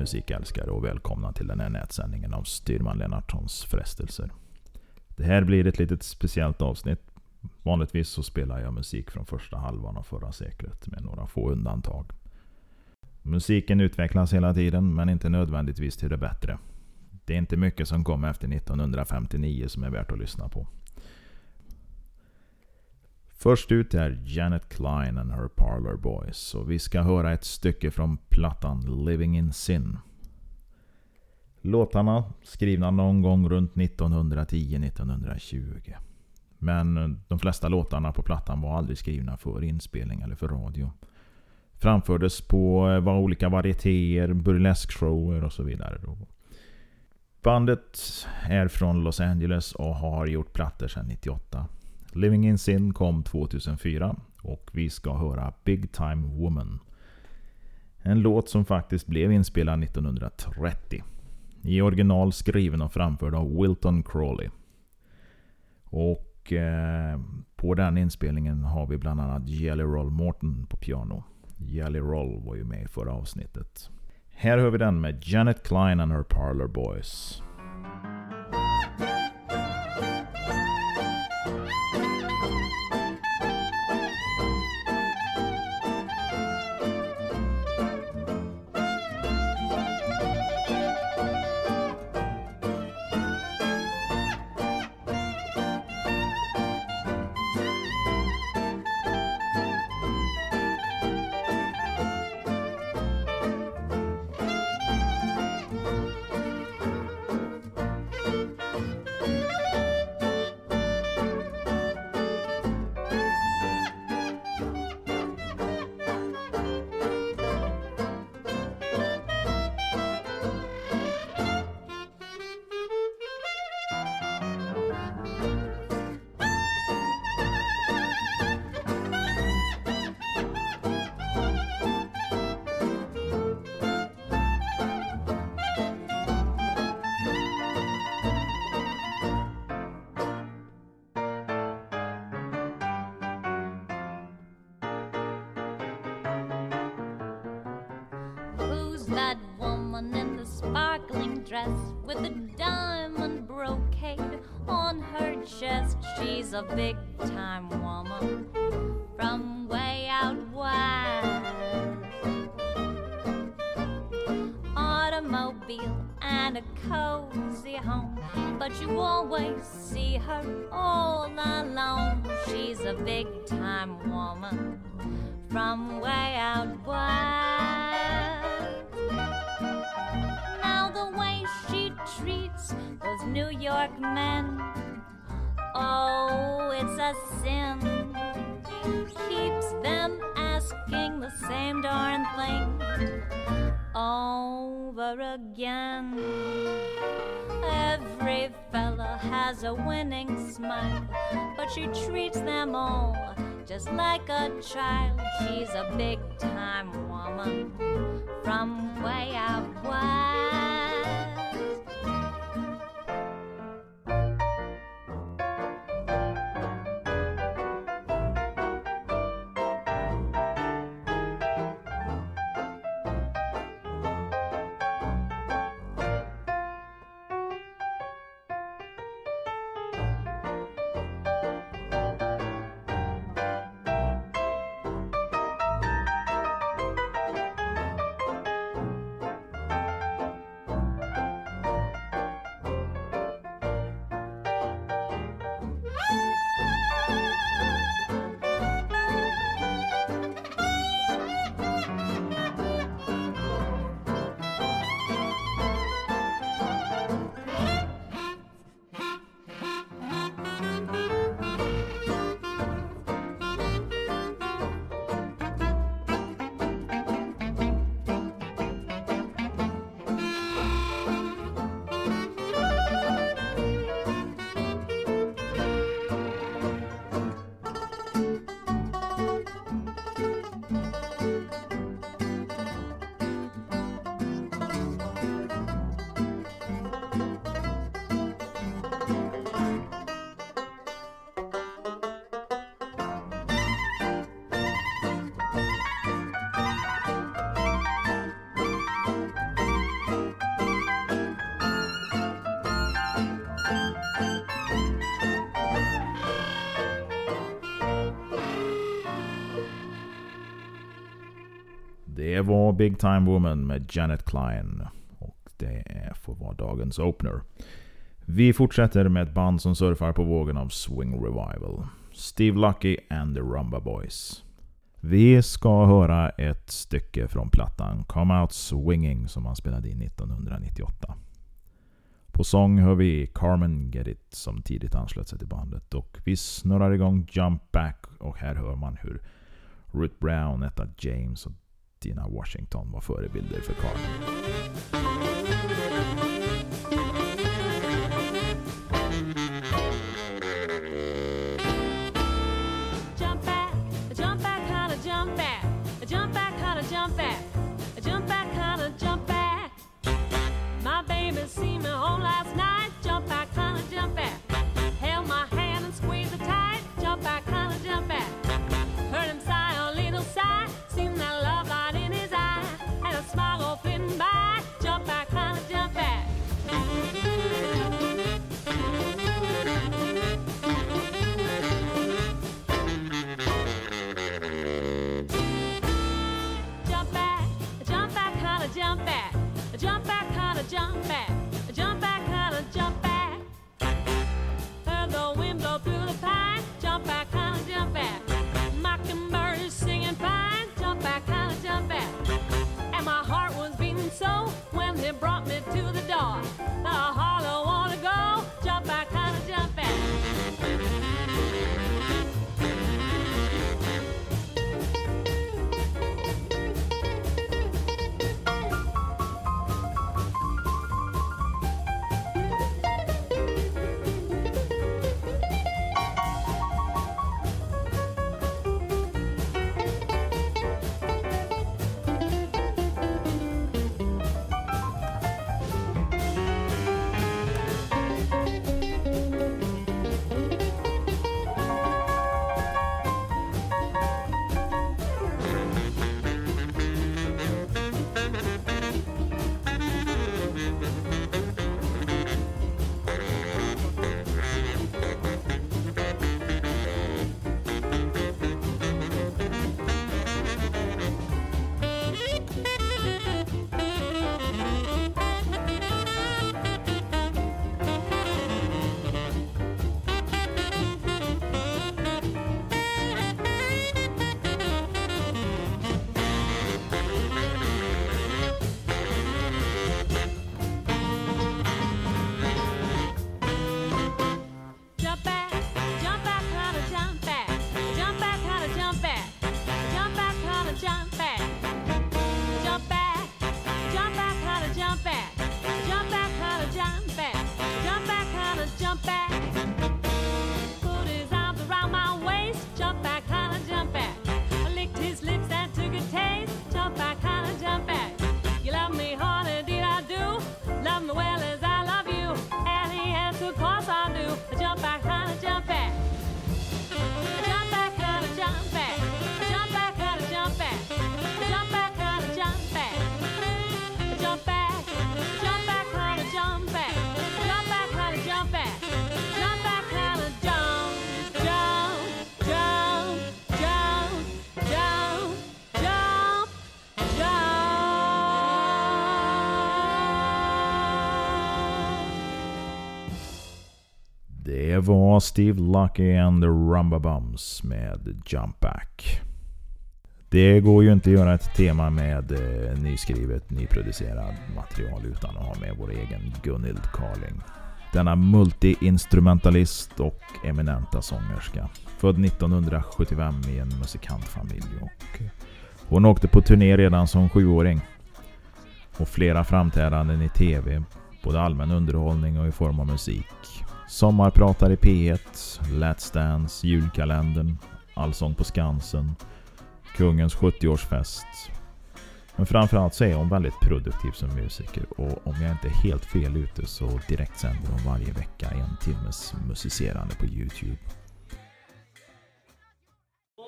Musikälskare och välkomna till den här nätsändningen av Styrman Lennartssons frestelser. Det här blir ett litet speciellt avsnitt. Vanligtvis så spelar jag musik från första halvan av förra seklet med några få undantag. Musiken utvecklas hela tiden men inte nödvändigtvis till det bättre. Det är inte mycket som kom efter 1959 som är värt att lyssna på. Först ut är Janet Klein and her Parlor Boys och vi ska höra ett stycke från plattan Living in Sin. Låtarna skrivna någon gång runt 1910-1920. Men de flesta låtarna på plattan var aldrig skrivna för inspelning eller för radio. Framfördes på eh, var olika varietéer, burleskshower och så vidare. Bandet är från Los Angeles och har gjort plattor sedan 98. Living in Sin kom 2004 och vi ska höra Big Time Woman. En låt som faktiskt blev inspelad 1930. I original skriven och framförd av Wilton Crawley. Och eh, på den inspelningen har vi bland annat Jelly Roll Morton på piano. Jelly Roll var ju med i förra avsnittet. Här hör vi den med Janet Klein and her Parlor Boys. Dress with a diamond brocade on her chest. She's a big time woman from way out west. Automobile and a cozy home, but you always see her all alone. She's a big time woman from way out west. She treats those New York men, oh, it's a sin. Keeps them asking the same darn thing over again. Every fella has a winning smile, but she treats them all just like a child. She's a big time woman from way out west. Det var Big Time Woman med Janet Klein. Och det får vara dagens opener. Vi fortsätter med ett band som surfar på vågen av Swing Revival. Steve Lucky and the Rumba Boys. Vi ska höra ett stycke från plattan Come Out Swinging som han spelade in 1998. På sång hör vi Carmen Get It som tidigt anslöt sig till bandet och vi snurrar igång Jump Back och här hör man hur Ruth Brown, Etta James och dina Washington var förebilder för Carl. Var Steve Lucky and the Rumba Bums med Jump Back. Det går ju inte att göra ett tema med eh, nyskrivet, nyproducerat material utan att ha med vår egen Gunhild Carling. Denna multi-instrumentalist och eminenta sångerska. Född 1975 i en musikantfamilj. Och eh, hon åkte på turné redan som sjuåring. Och flera framträdanden i TV, både allmän underhållning och i form av musik. Sommarpratar i P1, Let's Dance, Julkalendern, Allsång på Skansen, Kungens 70-årsfest. Men framförallt så är hon väldigt produktiv som musiker och om jag inte är helt fel ute så direktsänder hon varje vecka en timmes musicerande på Youtube.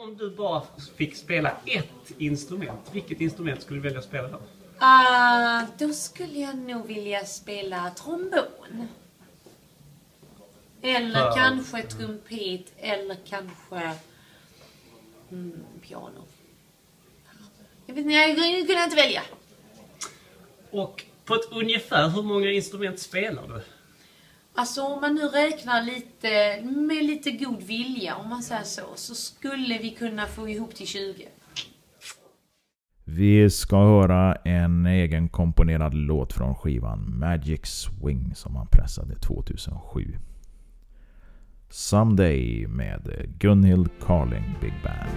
Om du bara fick spela ett instrument, vilket instrument skulle du välja att spela då? Ah, då skulle jag nog vilja spela trombon. Eller Ja. kanske trumpet eller kanske mm, piano. Jag Jag vet inte, jag kunde inte välja. Och på ett ungefär, hur många instrument spelar du? Alltså om man nu räknar lite, med lite god vilja om man säger så, så skulle vi kunna få ihop till 20. Vi ska höra en egen komponerad låt från skivan Magic Swing som han pressade 2007. Someday med Gunhild Carling Big Band.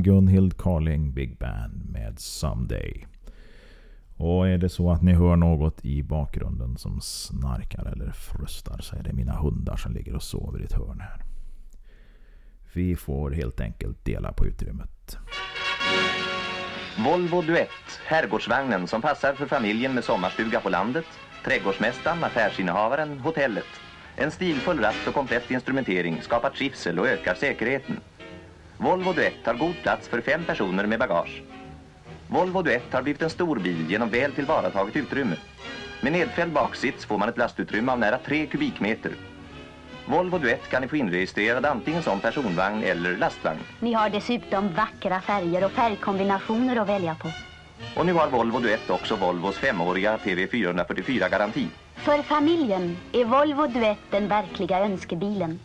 Gunhild Carling Big Band med Someday. Och är det så att ni hör något i bakgrunden som snarkar eller frustar så är det mina hundar som ligger och sover i ett hörn här. Vi får helt enkelt dela på utrymmet. Volvo Duett, herrgårdsvagnen som passar för familjen med sommarstuga på landet, trädgårdsmästaren, affärsinnehavaren, hotellet. En stilfull ratt och komplett instrumentering skapar trivsel och ökar säkerheten. Volvo Duett har god plats för fem personer med bagage. Volvo Duett har blivit en stor bil genom väl tillvarataget utrymme. Med nedfälld baksits får man ett lastutrymme av nära 3 kubikmeter. Volvo Duett kan ni få inregistrerad antingen som personvagn eller lastvagn. Ni har dessutom vackra färger och färgkombinationer att välja på. Och nu har Volvo Duett också Volvos femåriga PV444-garanti. För familjen är Volvo Duett den verkliga önskebilen.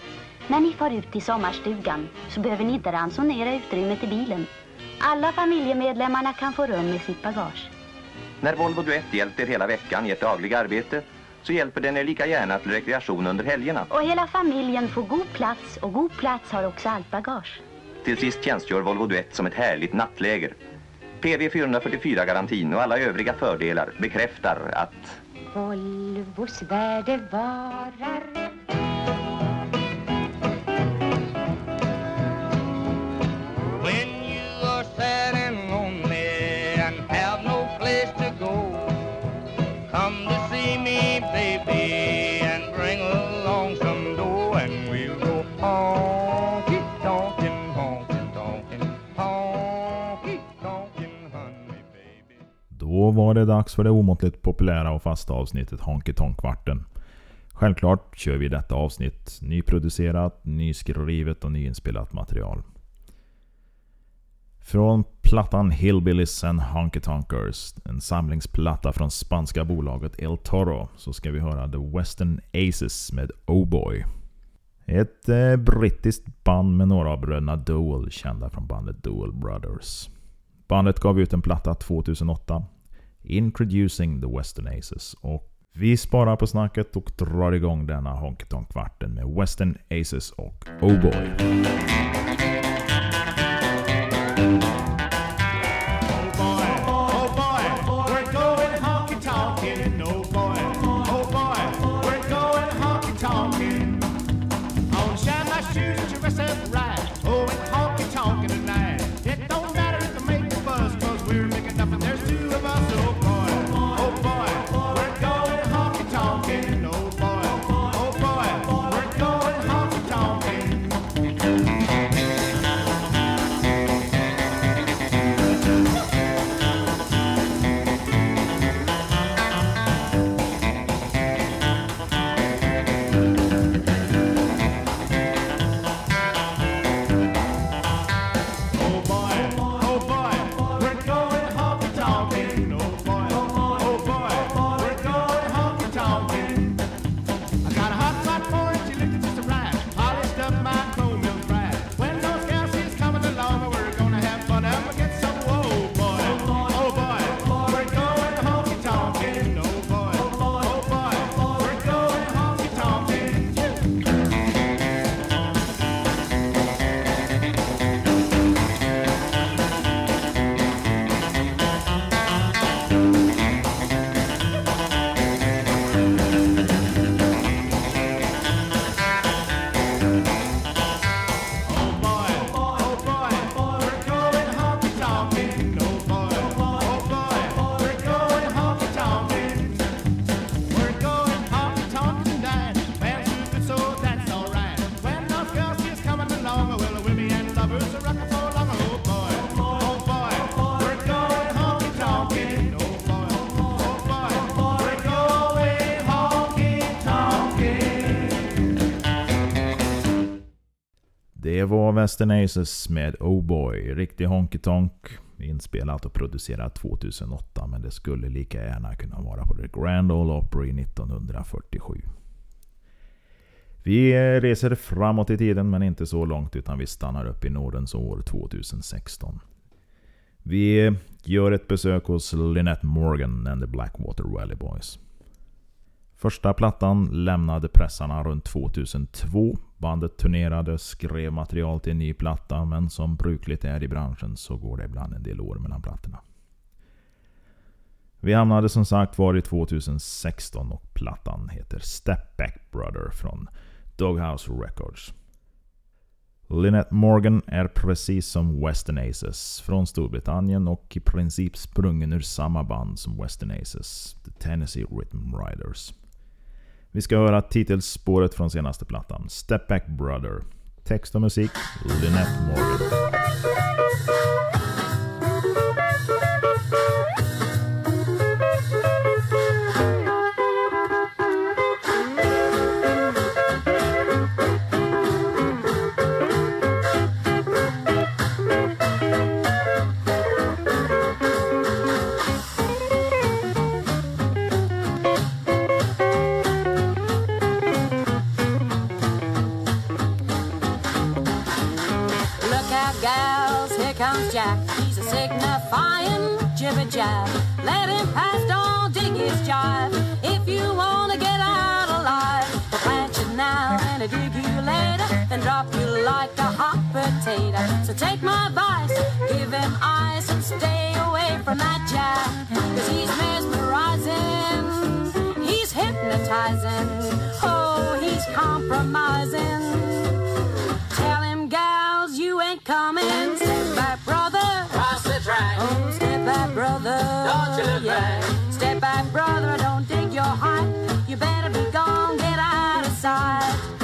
När ni far ut till sommarstugan så behöver ni inte ransonera utrymmet i bilen. Alla familjemedlemmarna kan få rum med sitt bagage. När Volvo Duett hjälpt er hela veckan i ert dagliga arbete så hjälper den er lika gärna till rekreation under helgerna. Och hela familjen får god plats och god plats har också allt bagage. Till sist tjänstgör Volvo Duett som ett härligt nattläger. PV 444-garantin och alla övriga fördelar bekräftar att Volvos värde varar var det dags för det omåttligt populära och fasta avsnittet Honky Tonk-kvarten. Självklart kör vi detta avsnitt nyproducerat, nyskrivet och nyinspelat material. Från plattan Hillbillies and Honky Tonkers, en samlingsplatta från spanska bolaget El Toro, så ska vi höra The Western Aces med Oh Boy. Ett eh, brittiskt band med några av bröderna Dole, kända från bandet Dole Brothers. Bandet gav ut en platta 2008, Introducing the Western Aces. Och vi sparar på snacket och drar igång denna Honky Tonk-kvarten med Western Aces och Oh Boy. Var Western Aces med Oh Boy. Riktig honky tonk. Inspelat och producerat 2008 men det skulle lika gärna kunna vara på The Grand Ole Opry 1947. Vi reser framåt i tiden men inte så långt utan vi stannar upp i nådens år 2016. Vi gör ett besök hos Lynette Morgan and the Blackwater Valley Boys. Första plattan lämnade pressarna runt 2002. Bandet turnerade, skrev material till en ny platta, men som brukligt är i branschen så går det ibland en del år mellan plattorna. Vi hamnade som sagt var i 2016 och plattan heter Step Back Brother från Doghouse Records. Lynette Morgan är precis som Western Aces från Storbritannien och i princip sprungen ur samma band som Western Aces, The Tennessee Rhythm Riders. Vi ska höra titelspåret från senaste plattan, Step Back Brother. Text och musik, Lynette Morgan. Jab. Let him pass, don't dig his jive. If you wanna get out alive, plant you now and I dig you later, then drop you like a hot potato. So take my advice, give him eyes and stay away from that jab. Cause he's mesmerizing, he's hypnotizing, oh, he's compromising. Tell him, gals, you ain't coming. Back. Step back, brother. Don't dig your height. You better be gone. Get out of sight.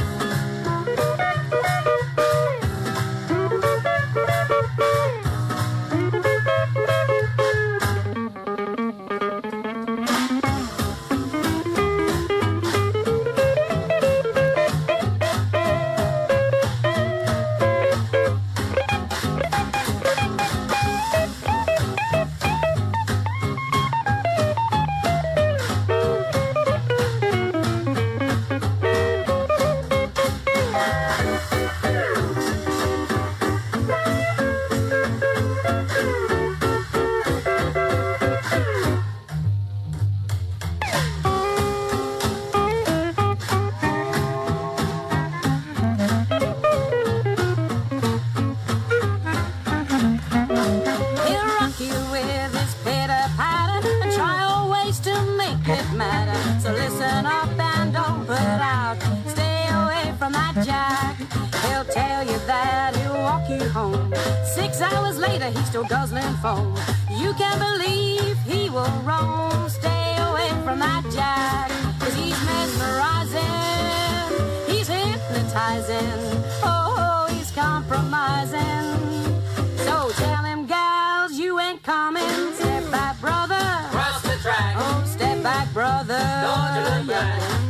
哎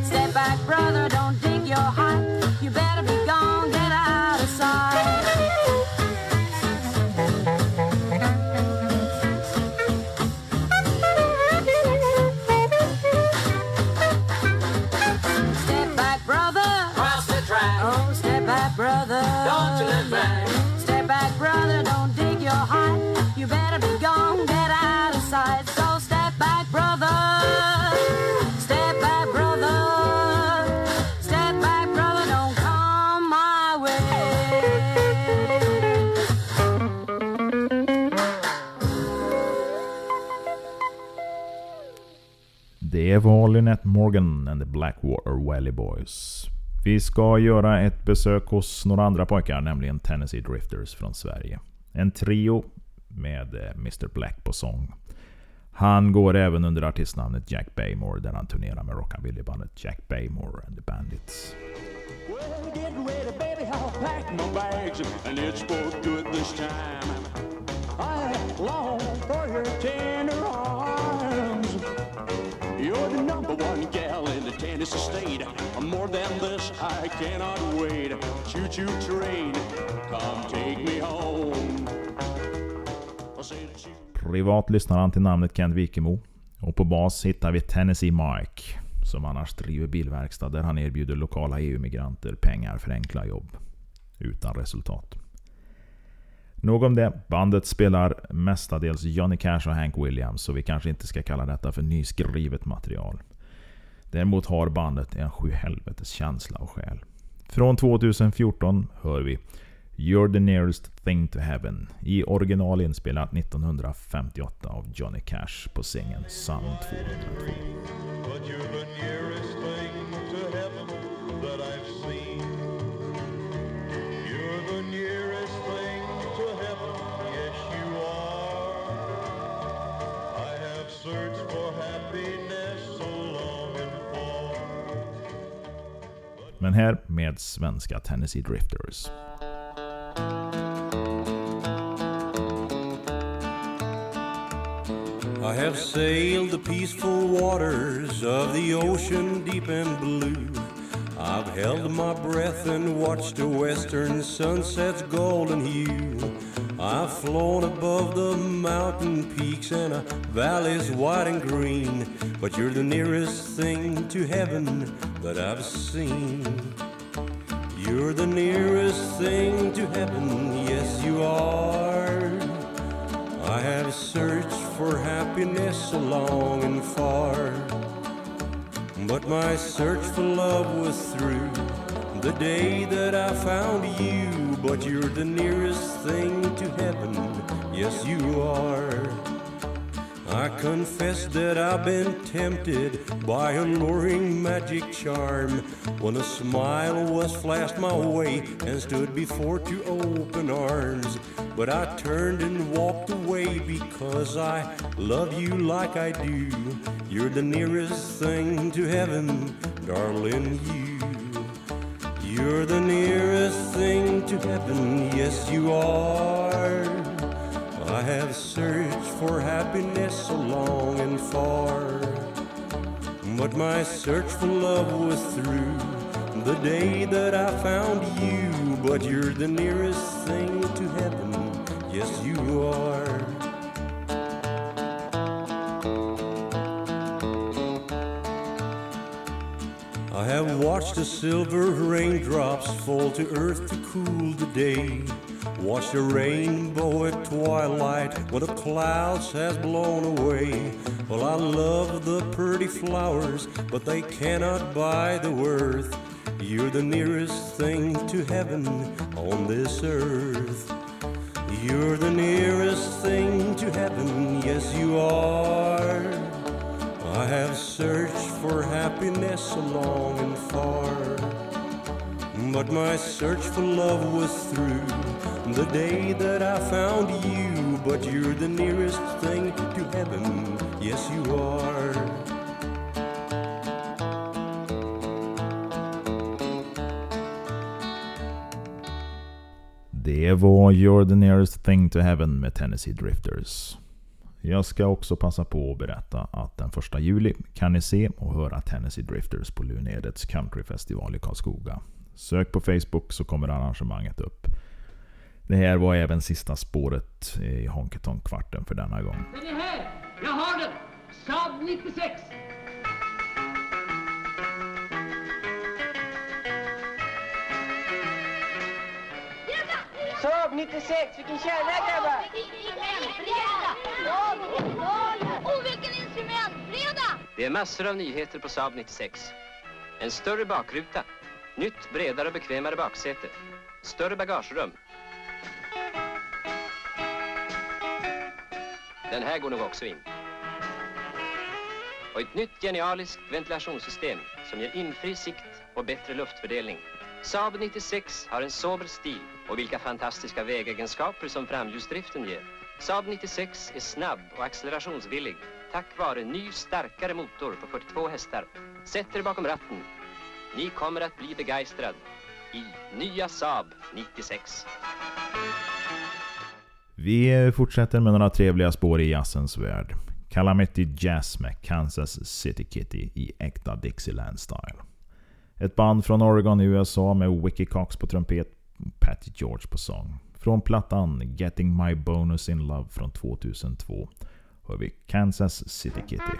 Det var Lynette Morgan and the Blackwater Valley Boys. Vi ska göra ett besök hos några andra pojkar, nämligen Tennessee Drifters från Sverige. En trio med eh, Mr Black på sång. Han går även under artistnamnet Jack Baymore där han turnerar med rockabillybandet Jack Baymore and the Bandits. Well, get ready, baby. I'll pack my bags, and it's for good this time. I long for your the number one gal in the Tennessee state. More than this, I cannot wait. Choo choo train, come take me home. Privat lyssnar han till namnet Kent Wikemo. Och på bas hittar vi Tennessee Mike. Som annars driver bilverkstad där han erbjuder lokala EU-migranter pengar för enkla jobb. Utan resultat. Nog om det. Bandet spelar mestadels Johnny Cash och Hank Williams. Så vi kanske inte ska kalla detta för nyskrivet material. Däremot har bandet en sjuhelvetes känsla och själ. Från 2014 hör vi You're the nearest thing to heaven i original inspelat 1958 av Johnny Cash på singeln Sun 202. Men här med svenska Tennessee Drifters. I have sailed the peaceful waters of the ocean deep and blue. I've held my breath and watched the western sunset's golden hue. I've flown above the mountain peaks and uh, valleys wide and green. But you're the nearest thing to heaven that I've seen. You're the nearest thing to heaven, yes you are. I have searched for happiness long and far. But my search for love was through the day that I found you. But you're the nearest thing to heaven, yes you are. I confess that I've been tempted by a luring magic charm when a smile was flashed my way and stood before two open arms. But I turned and walked away because I love you like I do. You're the nearest thing to heaven, darling, you. You're the nearest thing to heaven, yes, you are. I have searched for happiness so long and far. But my search for love was through the day that I found you. But you're the nearest thing to heaven, yes, you are. Watched the silver raindrops fall to earth to cool the day. Watch the rainbow at twilight when the clouds has blown away. Well, I love the pretty flowers, but they cannot buy the worth. You're the nearest thing to heaven on this earth. You're the nearest thing to heaven, yes, you are. I have searched for happiness so long and far. but my search for love was through the day that I found you. But you're the nearest thing to heaven, yes, you are. Det var You're the nearest thing to heaven med Tennessee Drifters. Jag ska också passa på att berätta att den 1 juli kan ni se och höra Tennessee Drifters på Lunedets countryfestival i Karlskoga. Sök på Facebook så kommer arrangemanget upp. Det här var även sista spåret i Honky Tonk-kvarten för denna gång. Den är här! Jag har den! Saab 96! Saab 96, vilken kärlek grabbar! Och vilken instrument! Fredag! Det är massor av nyheter på Saab 96. En större bakruta, nytt bredare och bekvämare baksäte, större bagagerum. Den här går nog också in. Och ett nytt genialiskt ventilationssystem som ger infri sikt och bättre luftfördelning. Saab 96 har en sober stil och vilka fantastiska vägegenskaper som framhjulsdriften ger. Saab 96 är snabb och accelerationsvillig tack vare ny starkare motor på 42 hästar. Sätt er bakom ratten. Ni kommer att bli begeistrad i nya Saab 96. Vi fortsätter med några trevliga spår i jazzens värld. Calamity Jazz med Kansas City Kitty i äkta Dixieland-style. Ett band från Oregon i USA med Wicky Cox på trumpet och Patty George på sång. Från plattan Getting My Bonus In Love från 2002 hör vi Kansas City Kitty.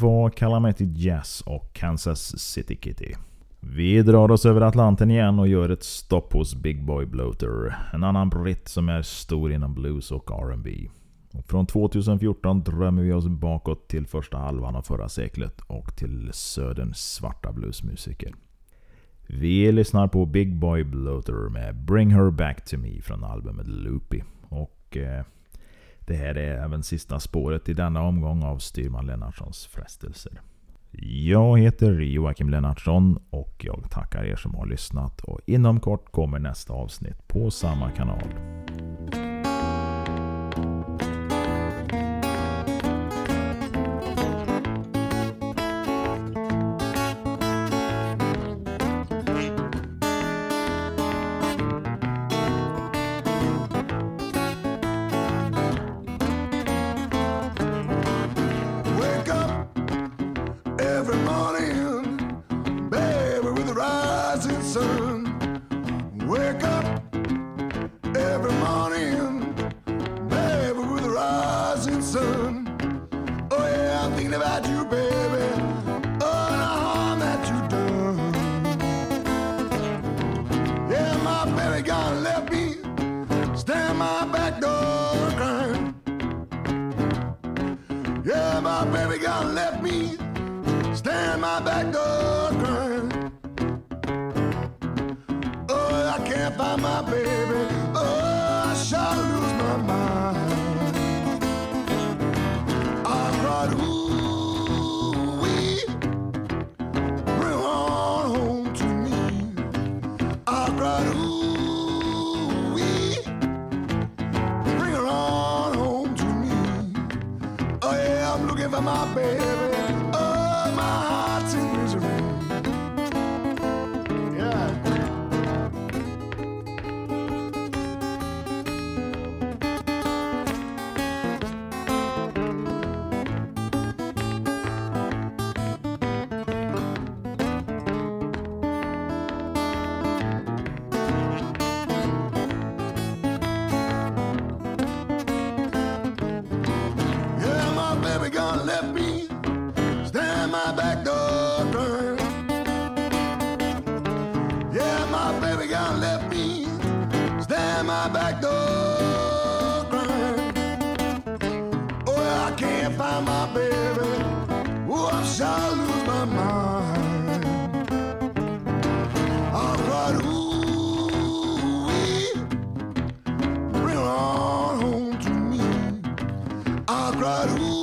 Var Calamity Jazz och Kansas City Kitty. Vi drar oss över Atlanten igen och gör ett stopp hos Big Boy Bloater. En annan britt som är stor inom blues och R&B. Och Från 2014 drömmer vi oss bakåt till första halvan av förra seklet och till söderns svarta bluesmusiker. Vi lyssnar på Big Boy Bloater med Bring Her Back To Me från albumet Loopy. Och eh, det här är även sista spåret i denna omgång av Styrman Lennartssons frestelser. Jag heter Joakim Lennartsson och jag tackar er som har lyssnat och inom kort kommer nästa avsnitt på samma kanal. I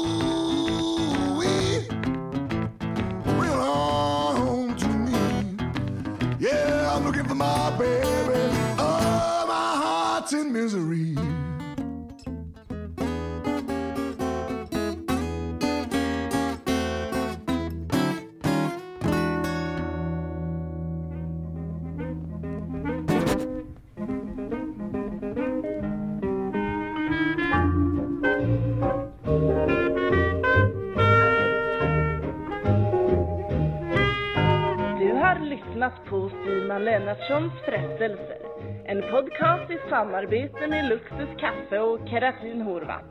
Styrman frestelser. En podcast i samarbete med Luxus Kaffe och Keratin Horvath.